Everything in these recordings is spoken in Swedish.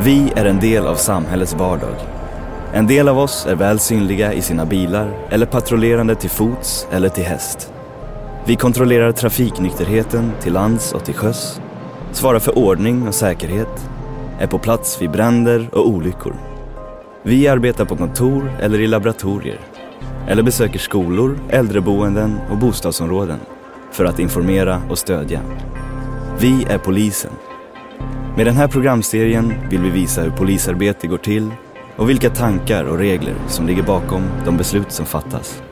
Vi är en del av samhällets vardag. En del av oss är väl synliga i sina bilar eller patrullerande till fots eller till häst. Vi kontrollerar trafiknykterheten till lands och till sjöss, svarar för ordning och säkerhet, är på plats vid bränder och olyckor. Vi arbetar på kontor eller i laboratorier, eller besöker skolor, äldreboenden och bostadsområden för att informera och stödja. Vi är polisen. Med den här programserien vill vi visa hur polisarbete går till och vilka tankar och regler som ligger bakom de beslut som fattas.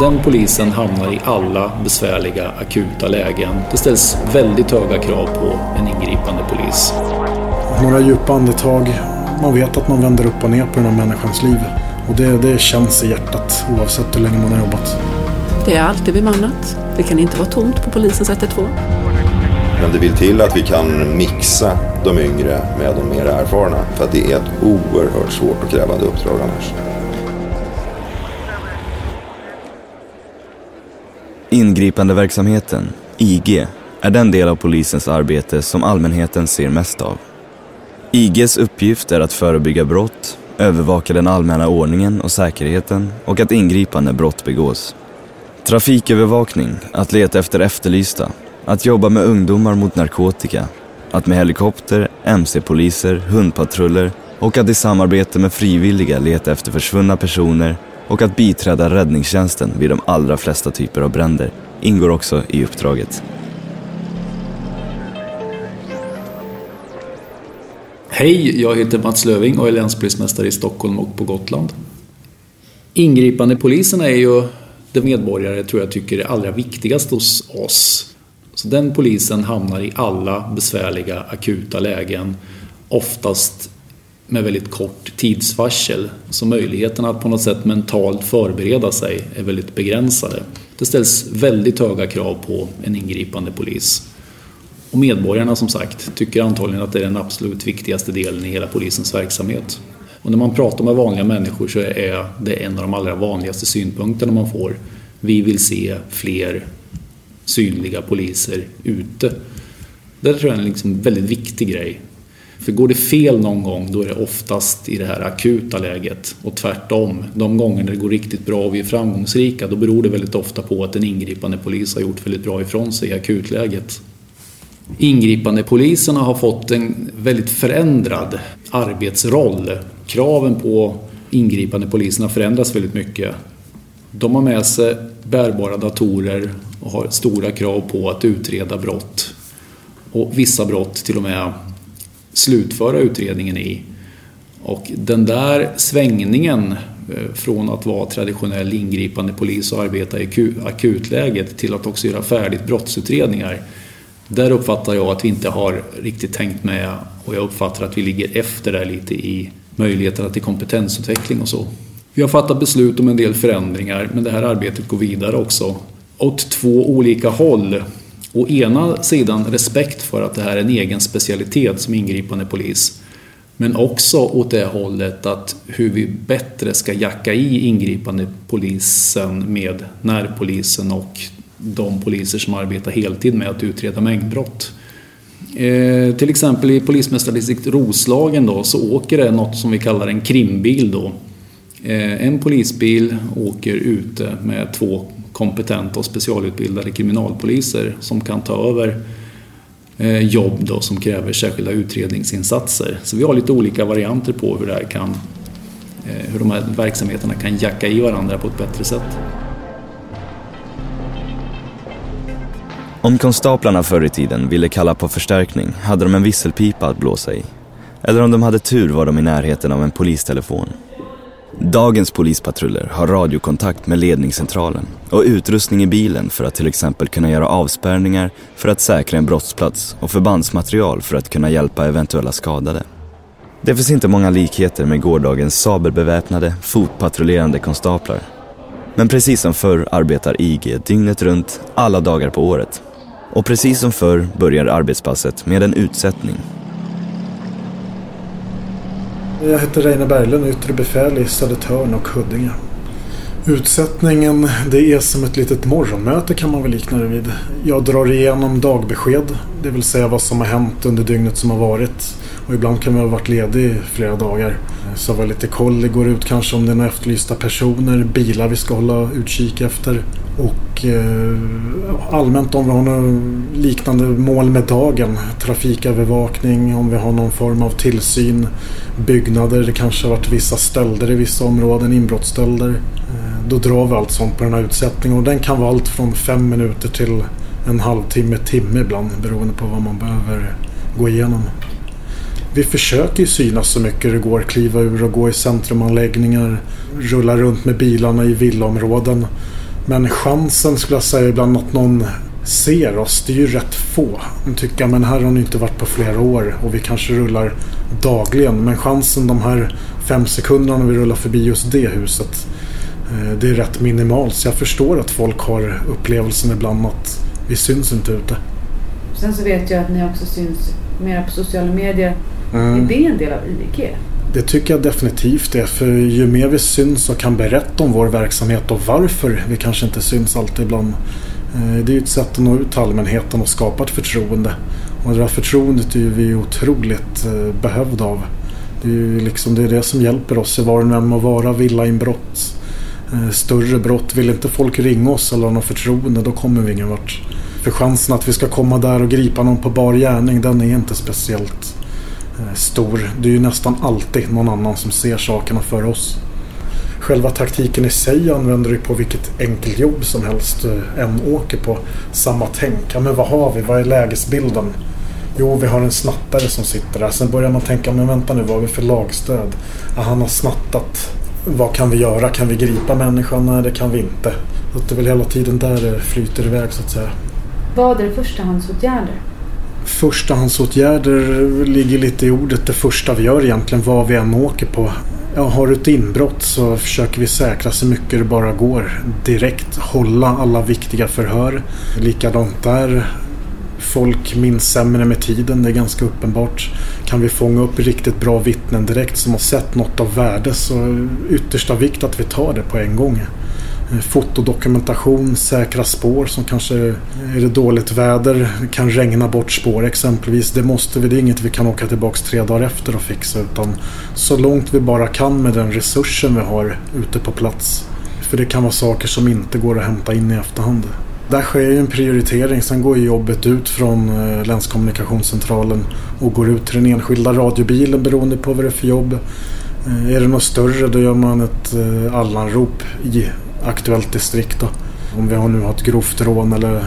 Den polisen hamnar i alla besvärliga akuta lägen. Det ställs väldigt höga krav på en ingripande polis. Några djupa andetag. Man vet att man vänder upp och ner på den här människans liv. Och det, det känns i hjärtat oavsett hur länge man har jobbat. Det är alltid bemannat. Det kan inte vara tomt på polisens 112. Men det vill till att vi kan mixa de yngre med de mer erfarna. För att det är ett oerhört svårt och krävande uppdrag annars. Ingripandeverksamheten, IG, är den del av polisens arbete som allmänheten ser mest av. IGs uppgift är att förebygga brott, övervaka den allmänna ordningen och säkerheten och att ingripa när brott begås. Trafikövervakning, att leta efter efterlysta, att jobba med ungdomar mot narkotika, att med helikopter, mc-poliser, hundpatruller och att i samarbete med frivilliga leta efter försvunna personer och att biträda räddningstjänsten vid de allra flesta typer av bränder ingår också i uppdraget. Hej, jag heter Mats Löving och är länspolismästare i Stockholm och på Gotland. Ingripande poliserna är ju det medborgare tror jag tycker är allra viktigast hos oss. Så den polisen hamnar i alla besvärliga akuta lägen, oftast med väldigt kort tidsvarsel. Så möjligheterna att på något sätt mentalt förbereda sig är väldigt begränsade. Det ställs väldigt höga krav på en ingripande polis. Och medborgarna som sagt tycker antagligen att det är den absolut viktigaste delen i hela polisens verksamhet. Och när man pratar med vanliga människor så är det en av de allra vanligaste synpunkterna man får. Vi vill se fler synliga poliser ute. Det tror jag är en liksom väldigt viktig grej. För går det fel någon gång då är det oftast i det här akuta läget och tvärtom. De gånger det går riktigt bra och vi är framgångsrika då beror det väldigt ofta på att en ingripande polis har gjort väldigt bra ifrån sig i akutläget. Ingripande poliserna har fått en väldigt förändrad arbetsroll. Kraven på ingripande poliserna förändras väldigt mycket. De har med sig bärbara datorer och har stora krav på att utreda brott. Och vissa brott till och med slutföra utredningen i. Och den där svängningen eh, från att vara traditionell ingripande polis och arbeta i akutläget till att också göra färdigt brottsutredningar. Där uppfattar jag att vi inte har riktigt tänkt med och jag uppfattar att vi ligger efter där lite i möjligheterna till kompetensutveckling och så. Vi har fattat beslut om en del förändringar men det här arbetet går vidare också åt två olika håll. Å ena sidan respekt för att det här är en egen specialitet som ingripande polis. Men också åt det hållet att hur vi bättre ska jacka i ingripande polisen med närpolisen och de poliser som arbetar heltid med att utreda mängdbrott. Eh, till exempel i polismästardistrikt Roslagen då, så åker det något som vi kallar en krimbil. Då. Eh, en polisbil åker ute med två kompetenta och specialutbildade kriminalpoliser som kan ta över eh, jobb då som kräver särskilda utredningsinsatser. Så vi har lite olika varianter på hur, det här kan, eh, hur de här verksamheterna kan jacka i varandra på ett bättre sätt. Om konstaplarna förr i tiden ville kalla på förstärkning hade de en visselpipa att blåsa i. Eller om de hade tur var de i närheten av en polistelefon. Dagens polispatruller har radiokontakt med ledningscentralen och utrustning i bilen för att till exempel kunna göra avspärrningar för att säkra en brottsplats och förbandsmaterial för att kunna hjälpa eventuella skadade. Det finns inte många likheter med gårdagens sabelbeväpnade, fotpatrullerande konstaplar. Men precis som förr arbetar IG dygnet runt, alla dagar på året. Och precis som förr börjar arbetspasset med en utsättning jag heter Reine Berglund, yttre befäl i Södertörn och Huddinge. Utsättningen det är som ett litet morgonmöte kan man väl likna det vid. Jag drar igenom dagbesked, det vill säga vad som har hänt under dygnet som har varit. Och ibland kan vi ha varit ledig flera dagar. Eh, så var lite koll, det går ut kanske om det är några efterlysta personer, bilar vi ska hålla utkik efter. Och eh, allmänt om vi har några liknande mål med dagen. Trafikövervakning, om vi har någon form av tillsyn. Byggnader, det kanske har varit vissa stölder i vissa områden, inbrottsstölder. Eh, då drar vi allt sånt på den här utsättningen och den kan vara allt från fem minuter till en halvtimme, timme ibland beroende på vad man behöver gå igenom. Vi försöker ju synas så mycket det går, kliva ur och gå i centrumanläggningar, rulla runt med bilarna i villaområden. Men chansen skulle jag säga ibland att någon ser oss, det är ju rätt få. De tycker men här har ni inte varit på flera år och vi kanske rullar dagligen. Men chansen de här fem sekunderna när vi rullar förbi just det huset, eh, det är rätt minimalt. Så jag förstår att folk har upplevelsen ibland att vi syns inte ute. Sen så vet jag att ni också syns mera på sociala medier. Mm. Är det en del av IG? Det tycker jag definitivt är. För ju mer vi syns och kan berätta om vår verksamhet och varför vi kanske inte syns alltid ibland. Eh, det är ju ett sätt att nå ut till allmänheten och skapa ett förtroende. Och det där förtroendet är vi otroligt eh, behövda av. Det är ju liksom, det, är det som hjälper oss i var och en må vara. Villainbrott, eh, större brott. Vill inte folk ringa oss eller ha något förtroende då kommer vi ingen vart. För chansen att vi ska komma där och gripa någon på bar gärning den är inte speciellt Eh, stor. Det är ju nästan alltid någon annan som ser sakerna för oss. Själva taktiken i sig använder du på vilket enkelt jobb som helst du en åker på. Samma tänk. Ja, men vad har vi? Vad är lägesbilden? Jo, vi har en snattare som sitter där. Sen börjar man tänka, men vänta nu, vad har vi för lagstöd? Ja, han har snattat. Vad kan vi göra? Kan vi gripa människan? Nej, det kan vi inte. Så det är väl hela tiden där det flyter iväg så att säga. Vad är förstahandsåtgärder? Förstahandsåtgärder ligger lite i ordet det första vi gör egentligen vad vi än åker på. Ja, har du ett inbrott så försöker vi säkra så mycket det bara går. Direkt hålla alla viktiga förhör. Likadant där. Folk minns sämre med tiden, det är ganska uppenbart. Kan vi fånga upp riktigt bra vittnen direkt som har sett något av värde så yttersta vikt att vi tar det på en gång. Eh, fotodokumentation, säkra spår som kanske är det dåligt väder, kan regna bort spår exempelvis. Det måste vi, det är inget vi kan åka tillbaks tre dagar efter och fixa utan så långt vi bara kan med den resursen vi har ute på plats. För det kan vara saker som inte går att hämta in i efterhand. Där sker ju en prioritering. Sen går jobbet ut från eh, länskommunikationscentralen och går ut till den enskilda radiobilen beroende på vad det är för jobb. Eh, är det något större då gör man ett allanrop i aktuellt distrikt. Då. Om vi har nu har ett grovt rån eller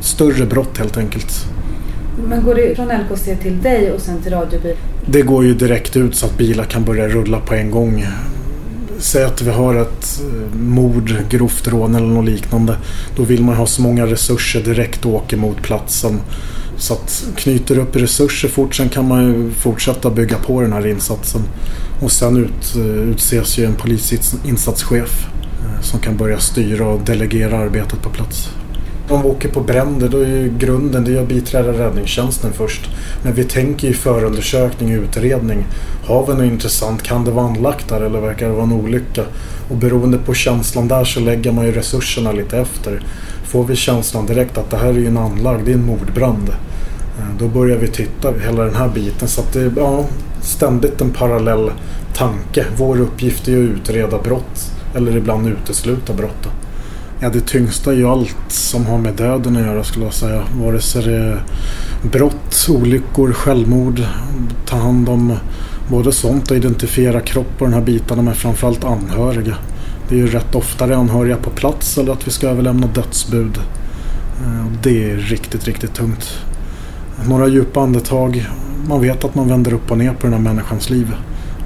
större brott helt enkelt. Men går det från LKC till dig och sen till radiobil? Det går ju direkt ut så att bilar kan börja rulla på en gång. Säg att vi har ett eh, mord, grovt rån eller något liknande. Då vill man ha så många resurser direkt och åker mot platsen. Så att knyter upp resurser fort, sen kan man ju fortsätta bygga på den här insatsen. Och sen ut, eh, utses ju en polisinsatschef Eh, som kan börja styra och delegera arbetet på plats. Om vi åker på bränder då är ju grunden det är att biträda räddningstjänsten först. Men vi tänker ju förundersökning och utredning. Har vi något intressant? Kan det vara anlagt där eller verkar det vara en olycka? Och beroende på känslan där så lägger man ju resurserna lite efter. Får vi känslan direkt att det här är ju en anlagd, det är en mordbrand. Eh, då börjar vi titta hela den här biten. Så att det är ja, ständigt en parallell tanke. Vår uppgift är ju att utreda brott eller ibland utesluta brott. Ja, det tyngsta är ju allt som har med döden att göra skulle jag säga. Vare sig det är brott, olyckor, självmord, ta hand om både sånt och identifiera kropp och de här bitarna men framförallt anhöriga. Det är ju rätt ofta det är anhöriga på plats eller att vi ska överlämna dödsbud. Eh, det är riktigt, riktigt tungt. Några djupa andetag. Man vet att man vänder upp och ner på den här människans liv.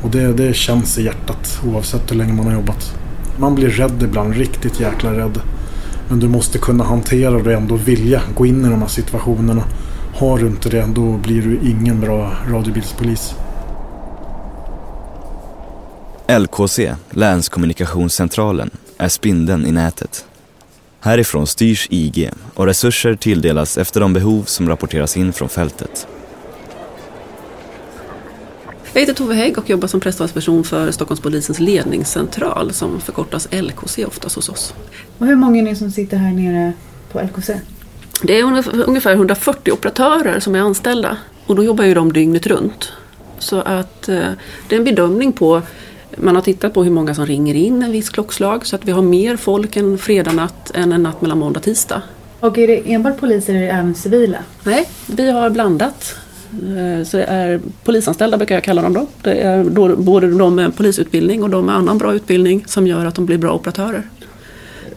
Och det, det känns i hjärtat oavsett hur länge man har jobbat. Man blir rädd ibland, riktigt jäkla rädd. Men du måste kunna hantera det och ändå vilja gå in i de här situationerna. Har du inte det, då blir du ingen bra radiobilspolis. LKC, Länskommunikationscentralen, är spindeln i nätet. Härifrån styrs IG och resurser tilldelas efter de behov som rapporteras in från fältet. Jag heter Tove Hägg och jobbar som presstalsperson för Stockholmspolisens ledningscentral som förkortas LKC oftast hos oss. Och hur många är ni som sitter här nere på LKC? Det är ungefär 140 operatörer som är anställda och då jobbar ju de dygnet runt. Så att eh, det är en bedömning på man har tittat på hur många som ringer in en viss klockslag så att vi har mer folk en fredag natt än en natt mellan måndag och tisdag. Och är det enbart poliser eller även civila? Nej, vi har blandat. Eh, så det är polisanställda brukar jag kalla dem då. Det är då både de med polisutbildning och de med annan bra utbildning som gör att de blir bra operatörer.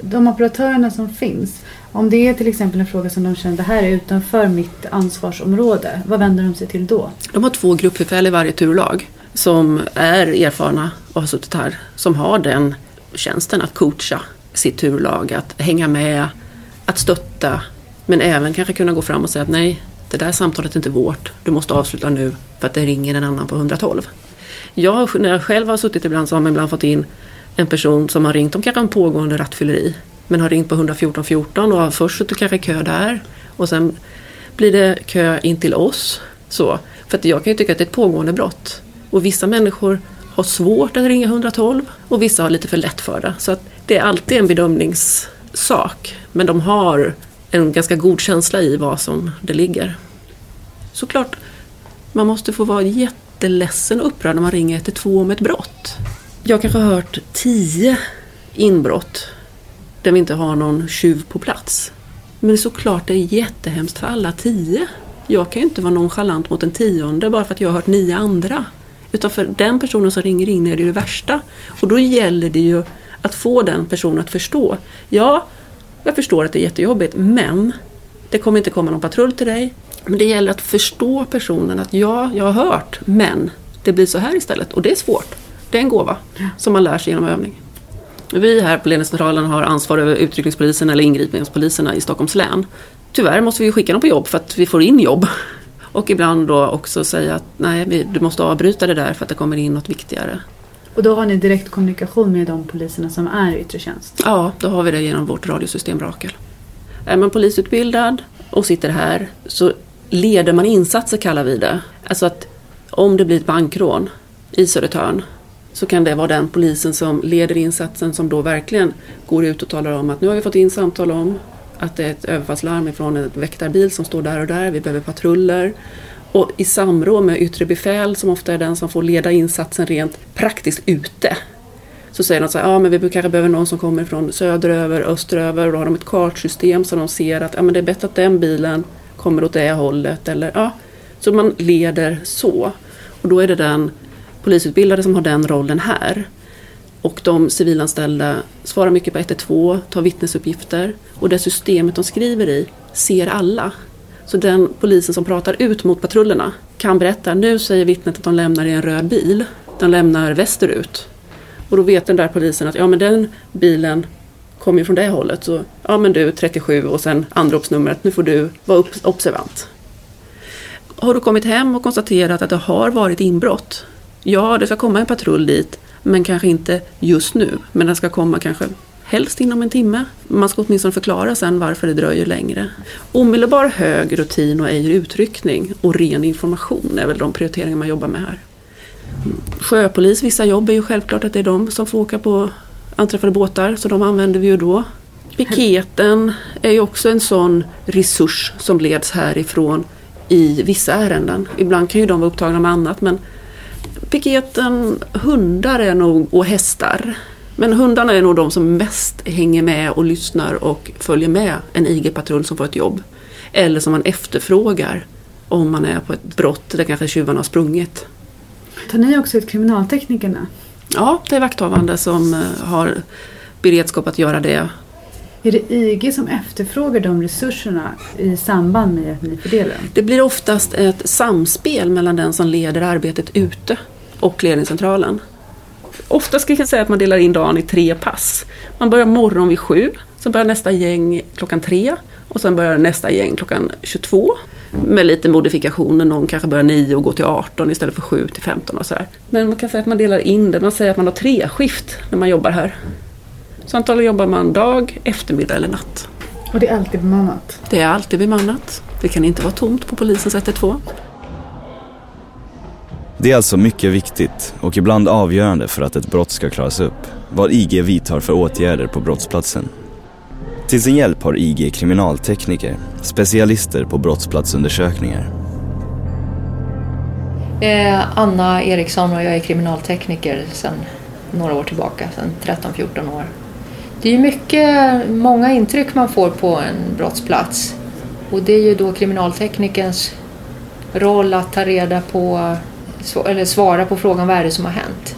De operatörerna som finns, om det är till exempel en fråga som de känner det här är utanför mitt ansvarsområde, vad vänder de sig till då? De har två gruppbefäl i varje turlag som är erfarna och har suttit här, som har den tjänsten att coacha sitt turlag, att hänga med, att stötta, men även kanske kunna gå fram och säga att nej, det där samtalet är inte vårt, du måste avsluta nu för att det ringer en annan på 112. Jag, när jag själv har suttit ibland så har man ibland fått in en person som har ringt om kanske en pågående rattfylleri men har ringt på 114 14 och har först suttit kanske i kö där och sen blir det kö in till oss. Så, för att jag kan ju tycka att det är ett pågående brott. Och vissa människor har svårt att ringa 112 och vissa har lite för lätt för det. Så att det är alltid en bedömningssak. Men de har en ganska god känsla i vad som det ligger. Såklart, man måste få vara jätteledsen och upprörd när man ringer 112 om ett brott. Jag kanske har hört tio inbrott där vi inte har någon tjuv på plats. Men såklart det är jättehemskt för alla tio. Jag kan ju inte vara nonchalant mot en tionde bara för att jag har hört nio andra. Utan för den personen som ringer in är det ju det värsta. Och då gäller det ju att få den personen att förstå. Ja, jag förstår att det är jättejobbigt men det kommer inte komma någon patrull till dig. Men det gäller att förstå personen att ja, jag har hört men det blir så här istället. Och det är svårt. Det är en gåva som man lär sig genom övning. Vi här på ledningscentralen har ansvar över utryckningspolisen eller ingripningspoliserna i Stockholms län. Tyvärr måste vi skicka dem på jobb för att vi får in jobb. Och ibland då också säga att nej, du måste avbryta det där för att det kommer in något viktigare. Och då har ni direkt kommunikation med de poliserna som är i yttre tjänst? Ja, då har vi det genom vårt radiosystem Rakel. Är man polisutbildad och sitter här så leder man insatser kallar vi det. Alltså att om det blir ett bankrån i Södertörn så kan det vara den polisen som leder insatsen som då verkligen går ut och talar om att nu har vi fått in samtal om att det är ett överfallslarm ifrån en väktarbil som står där och där, vi behöver patruller. Och i samråd med yttre befäl som ofta är den som får leda insatsen rent praktiskt ute. Så säger de så här, ja men vi kanske behöver någon som kommer från söderöver, österöver och då har de ett kartsystem så de ser att ja, men det är bättre att den bilen kommer åt det hållet. Eller, ja. Så man leder så. Och då är det den polisutbildade som har den rollen här. Och de civilanställda svarar mycket på 112, tar vittnesuppgifter och det systemet de skriver i ser alla. Så den polisen som pratar ut mot patrullerna kan berätta, nu säger vittnet att de lämnar i en röd bil. De lämnar västerut. Och då vet den där polisen att ja men den bilen kommer ju från det hållet. Så ja men du 37 och sen anropsnumret, nu får du vara observant. Har du kommit hem och konstaterat att det har varit inbrott? Ja, det ska komma en patrull dit men kanske inte just nu. Men den ska komma kanske helst inom en timme. Man ska åtminstone förklara sen varför det dröjer längre. Omedelbar hög rutin och ej utryckning och ren information är väl de prioriteringar man jobbar med här. Sjöpolis, vissa jobb är ju självklart att det är de som får åka på anträffade båtar så de använder vi ju då. Piketen är ju också en sån resurs som leds härifrån i vissa ärenden. Ibland kan ju de vara upptagna med annat men piketen, hundar är nog, och hästar. Men hundarna är nog de som mest hänger med och lyssnar och följer med en IG-patrull som får ett jobb. Eller som man efterfrågar om man är på ett brott där kanske tjuvarna har sprungit. Tar ni också ut kriminalteknikerna? Ja, det är vakthavande som eh, har beredskap att göra det. Är det IG som efterfrågar de resurserna i samband med att ni fördelar dem? Det blir oftast ett samspel mellan den som leder arbetet ute och ledningscentralen. Ofta ska jag säga att man delar in dagen i tre pass. Man börjar morgon vid sju, sen börjar nästa gäng klockan tre och sen börjar nästa gäng klockan 22. Med lite modifikationer, någon kanske börjar 9 och går till 18 istället för 7 till 15 och sådär. Men man kan säga att man delar in det, man säger att man har tre skift när man jobbar här. Så antagligen jobbar man dag, eftermiddag eller natt. Och det är alltid bemannat? Det är alltid bemannat. Det kan inte vara tomt på polisens 112. Det är alltså mycket viktigt och ibland avgörande för att ett brott ska klaras upp vad IG vidtar för åtgärder på brottsplatsen. Till sin hjälp har IG kriminaltekniker, specialister på brottsplatsundersökningar. Eh, Anna Eriksson och jag är kriminaltekniker sedan några år tillbaka, sedan 13-14 år. Det är ju mycket, många intryck man får på en brottsplats och det är ju då kriminalteknikerns roll att ta reda på eller svara på frågan vad är det som har hänt.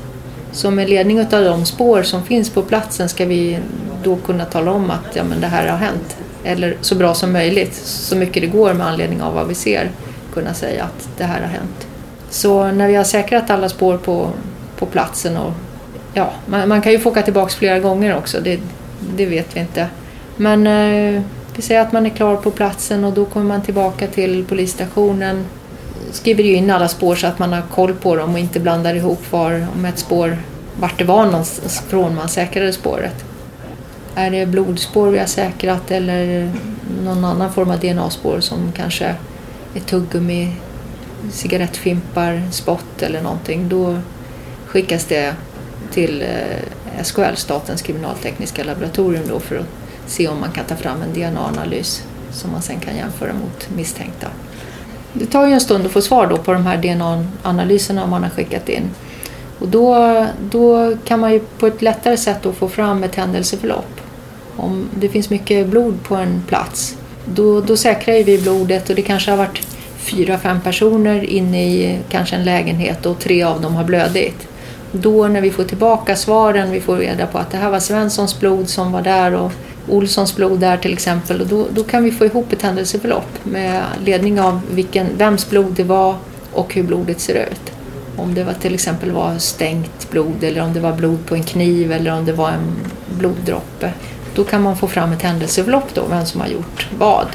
Så med ledning av de spår som finns på platsen ska vi då kunna tala om att ja, men det här har hänt. Eller så bra som möjligt, så mycket det går med anledning av vad vi ser, kunna säga att det här har hänt. Så när vi har säkrat alla spår på, på platsen och ja, man, man kan ju få åka tillbaka flera gånger också, det, det vet vi inte. Men eh, vi säger att man är klar på platsen och då kommer man tillbaka till polisstationen skriver ju in alla spår så att man har koll på dem och inte blandar ihop var, om ett spår, vart det var någonstans från man säkrade spåret. Är det blodspår vi har säkrat eller någon annan form av DNA-spår som kanske är tuggummi, cigarettfimpar, spott eller någonting, då skickas det till eh, SKL, Statens kriminaltekniska laboratorium, då för att se om man kan ta fram en DNA-analys som man sen kan jämföra mot misstänkta. Det tar ju en stund att få svar då på de här DNA-analyserna man har skickat in. Och då, då kan man ju på ett lättare sätt då få fram ett händelseförlopp. Om det finns mycket blod på en plats, då, då säkrar vi blodet och det kanske har varit fyra, fem personer inne i kanske en lägenhet och tre av dem har blödit. Då när vi får tillbaka svaren, vi får reda på att det här var Svenssons blod som var där och Olssons blod där till exempel och då, då kan vi få ihop ett händelseförlopp med ledning av vilken, vems blod det var och hur blodet ser ut. Om det var till exempel var stängt blod eller om det var blod på en kniv eller om det var en bloddroppe. Då kan man få fram ett händelseförlopp då, vem som har gjort vad.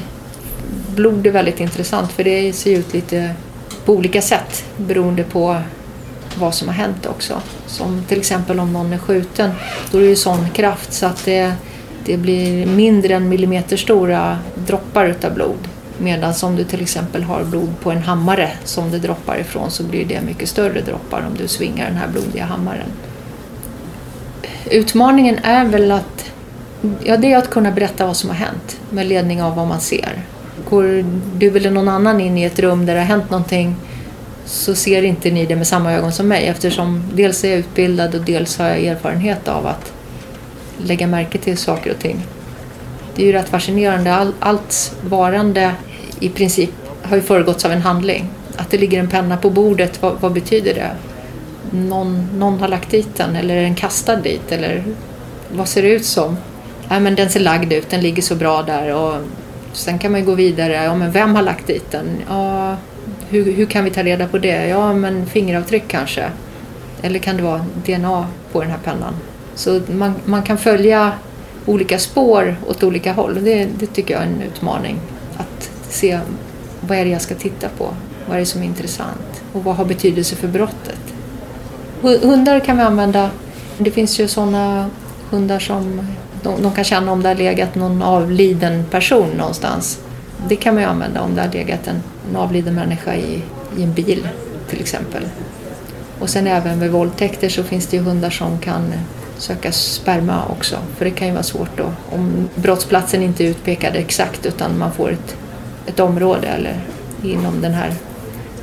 Blod är väldigt intressant för det ser ut lite på olika sätt beroende på vad som har hänt också. Som till exempel om någon är skjuten, då är det ju sån kraft så att det det blir mindre än millimeterstora droppar utav blod. Medan om du till exempel har blod på en hammare som det droppar ifrån så blir det mycket större droppar om du svingar den här blodiga hammaren. Utmaningen är väl att, ja, det är att kunna berätta vad som har hänt med ledning av vad man ser. Går du eller någon annan in i ett rum där det har hänt någonting så ser inte ni det med samma ögon som mig eftersom dels är jag utbildad och dels har jag erfarenhet av att lägga märke till saker och ting. Det är ju rätt fascinerande. All, allt varande i princip har ju föregåtts av en handling. Att det ligger en penna på bordet, vad, vad betyder det? Någon, någon har lagt dit den eller är den kastad dit? Eller vad ser det ut som? Ja, men den ser lagd ut, den ligger så bra där. Och sen kan man ju gå vidare. Ja, men vem har lagt dit den? Ja, hur, hur kan vi ta reda på det? Ja, men fingeravtryck kanske. Eller kan det vara DNA på den här pennan? Så man, man kan följa olika spår åt olika håll. Det, det tycker jag är en utmaning. Att se vad är det jag ska titta på? Vad är det som är intressant? Och vad har betydelse för brottet? Hundar kan vi använda. Det finns ju sådana hundar som de, de, kan känna om det har legat någon avliden person någonstans. Det kan man ju använda om det har legat en, en avliden människa i, i en bil till exempel. Och sen även vid våldtäkter så finns det ju hundar som kan söka sperma också. För det kan ju vara svårt då om brottsplatsen inte är utpekad exakt utan man får ett, ett område eller inom den här,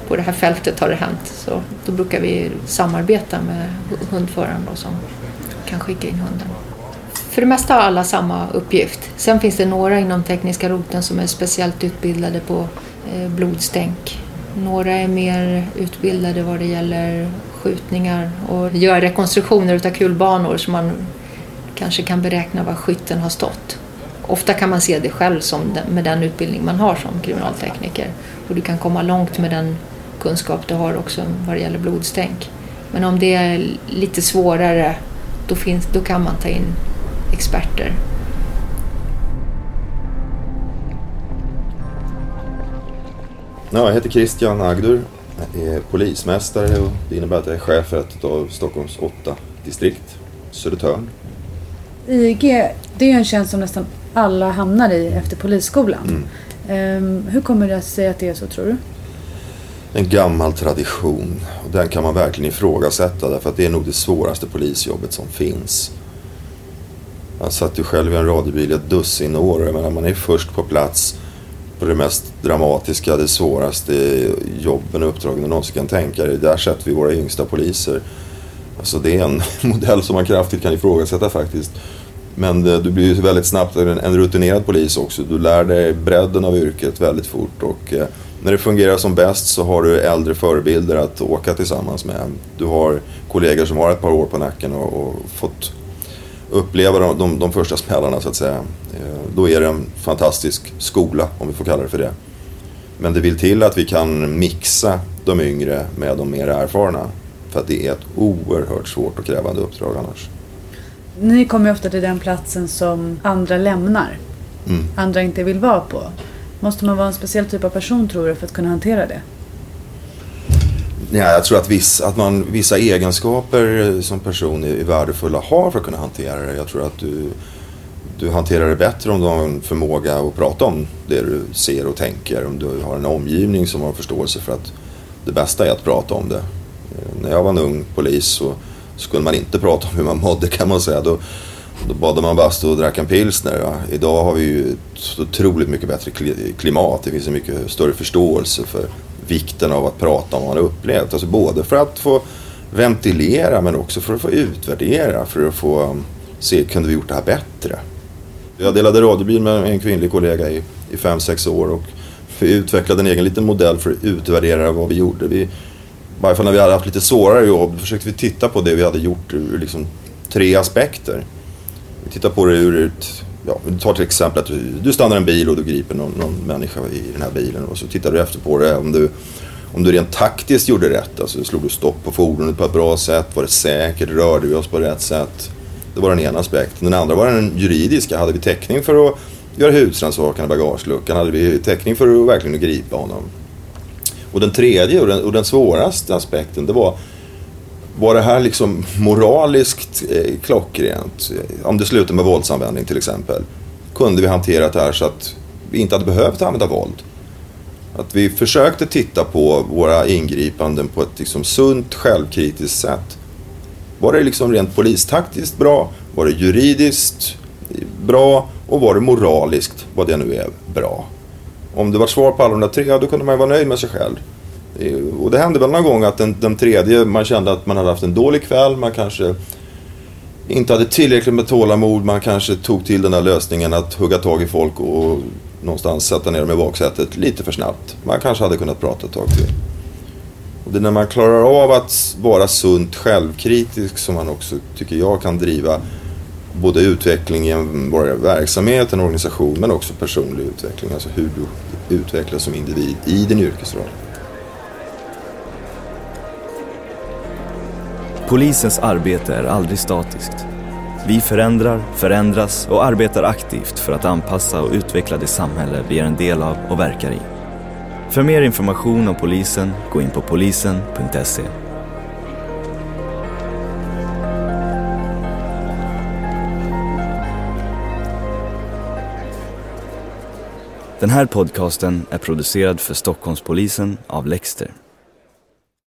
på det här fältet har det hänt. Så då brukar vi samarbeta med hundföraren då som kan skicka in hunden. För det mesta har alla samma uppgift. Sen finns det några inom tekniska roten som är speciellt utbildade på eh, blodstänk. Några är mer utbildade vad det gäller skjutningar och göra rekonstruktioner av kulbanor så man kanske kan beräkna var skytten har stått. Ofta kan man se det själv som den, med den utbildning man har som kriminaltekniker och du kan komma långt med den kunskap du har också vad det gäller blodstänk. Men om det är lite svårare då, finns, då kan man ta in experter. Ja, jag heter Christian Agdur är polismästare och det innebär att jag är chef för ett av Stockholms åtta distrikt, Södertörn. IG, det är en tjänst som nästan alla hamnar i efter polisskolan. Mm. Um, hur kommer det sig att det är så tror du? en gammal tradition. Och den kan man verkligen ifrågasätta därför att det är nog det svåraste polisjobbet som finns. Jag satt ju själv i en radiobil ett dussin år. Menar, man är först på plats på det mest dramatiska, det svåraste jobben och uppdragen du någonsin kan tänka dig. Där sätter vi våra yngsta poliser. Alltså det är en modell som man kraftigt kan ifrågasätta faktiskt. Men eh, du blir ju väldigt snabbt en, rutinerad polis också. Du lär dig bredden av yrket väldigt fort och eh, när det fungerar som bäst så har du äldre förebilder att åka tillsammans med. Du har kollegor som har ett par år på nacken och, och fått uppleva de, de, de, första smällarna så att säga. Eh, då är det en fantastisk skola, om vi får kalla det för det. Men det vill till att vi kan mixa de yngre med de mer erfarna. För att det är ett oerhört svårt och krävande uppdrag annars. Ni kommer ju ofta till den platsen som andra lämnar. Mm. Andra inte vill vara på. Måste man vara en speciell typ av person tror du för att kunna hantera det? Nej, jag tror att, viss, att man, vissa egenskaper eh, som person är, är värdefulla har för att kunna hantera det. Jag tror att du, du hanterar det bättre om du har en förmåga att prata om det du ser och tänker. Om du har en omgivning som har förståelse för att det bästa är att prata om det. Eh, när jag var en ung polis så skulle man inte prata om hur man mådde kan man säga. Då, då badade man bastu och drack en pilsner. Va? Idag har vi ju ett otroligt mycket bättre klimat. Det finns en mycket större förståelse för vikten av att prata om vad man har upplevt. Alltså både för att få ventilera men också för att få utvärdera. För att få um, se, kunde vi gjort det här bättre? Jag delade radiobil med en kvinnlig kollega i, i fem, sex år och vi utvecklade en egen liten modell för att utvärdera vad vi gjorde. Vi, varje fall när vi hade haft lite svårare jobb försökte vi titta på det vi hade gjort ur liksom tre aspekter. Vi tittade på det ur ett ja, du tar till exempel att du, du stannar en bil och du griper någon, någon människa i den här bilen och så tittar du efter på det om du, om du rent taktiskt gjorde rätt. Alltså slog du stopp på fordonet på ett bra sätt? Var det säkert? Rörde vi oss på rätt sätt? Det var den ena aspekten. Den andra var den juridiska. Hade vi täckning för att göra husrannsakan i bagageluckan? Hade vi täckning för att verkligen gripa honom? Och den tredje och den, och den svåraste aspekten det var var det här liksom moraliskt eh, klockrent? Om det slutar med våldsanvändning till exempel. Kunde vi hantera det här så att vi inte hade behövt använda våld? Att vi försökte titta på våra ingripanden på ett liksom sunt, självkritiskt sätt. Var det liksom rent polistaktiskt bra? Var det juridiskt bra? Och var det moraliskt, vad det nu är, bra? Om det var svar på alla de där tre, då kunde man ju vara nöjd med sig själv. Eh, och det hände väl någon gång att den, den tredje, man kände att man hade haft en dålig kväll, man kanske inte hade tillräckligt med tålamod, man kanske tog till den där lösningen att hugga tag i folk och någonstans sätta ner dem i baksätet lite för snabbt. Man kanske hade kunnat prata ett tag till. Och det är när man klarar av att vara sunt självkritisk som man också, tycker jag, kan driva både utveckling i en verksamhet, en organisation, men också personlig utveckling. Alltså hur du utvecklas som individ i din yrkesroll. Polisens arbete är aldrig statiskt. Vi förändrar, förändras och arbetar aktivt för att anpassa och utveckla det samhälle vi är en del av och verkar i. För mer information om polisen, gå in på polisen.se. Den här podcasten är producerad för Stockholmspolisen av Lexter.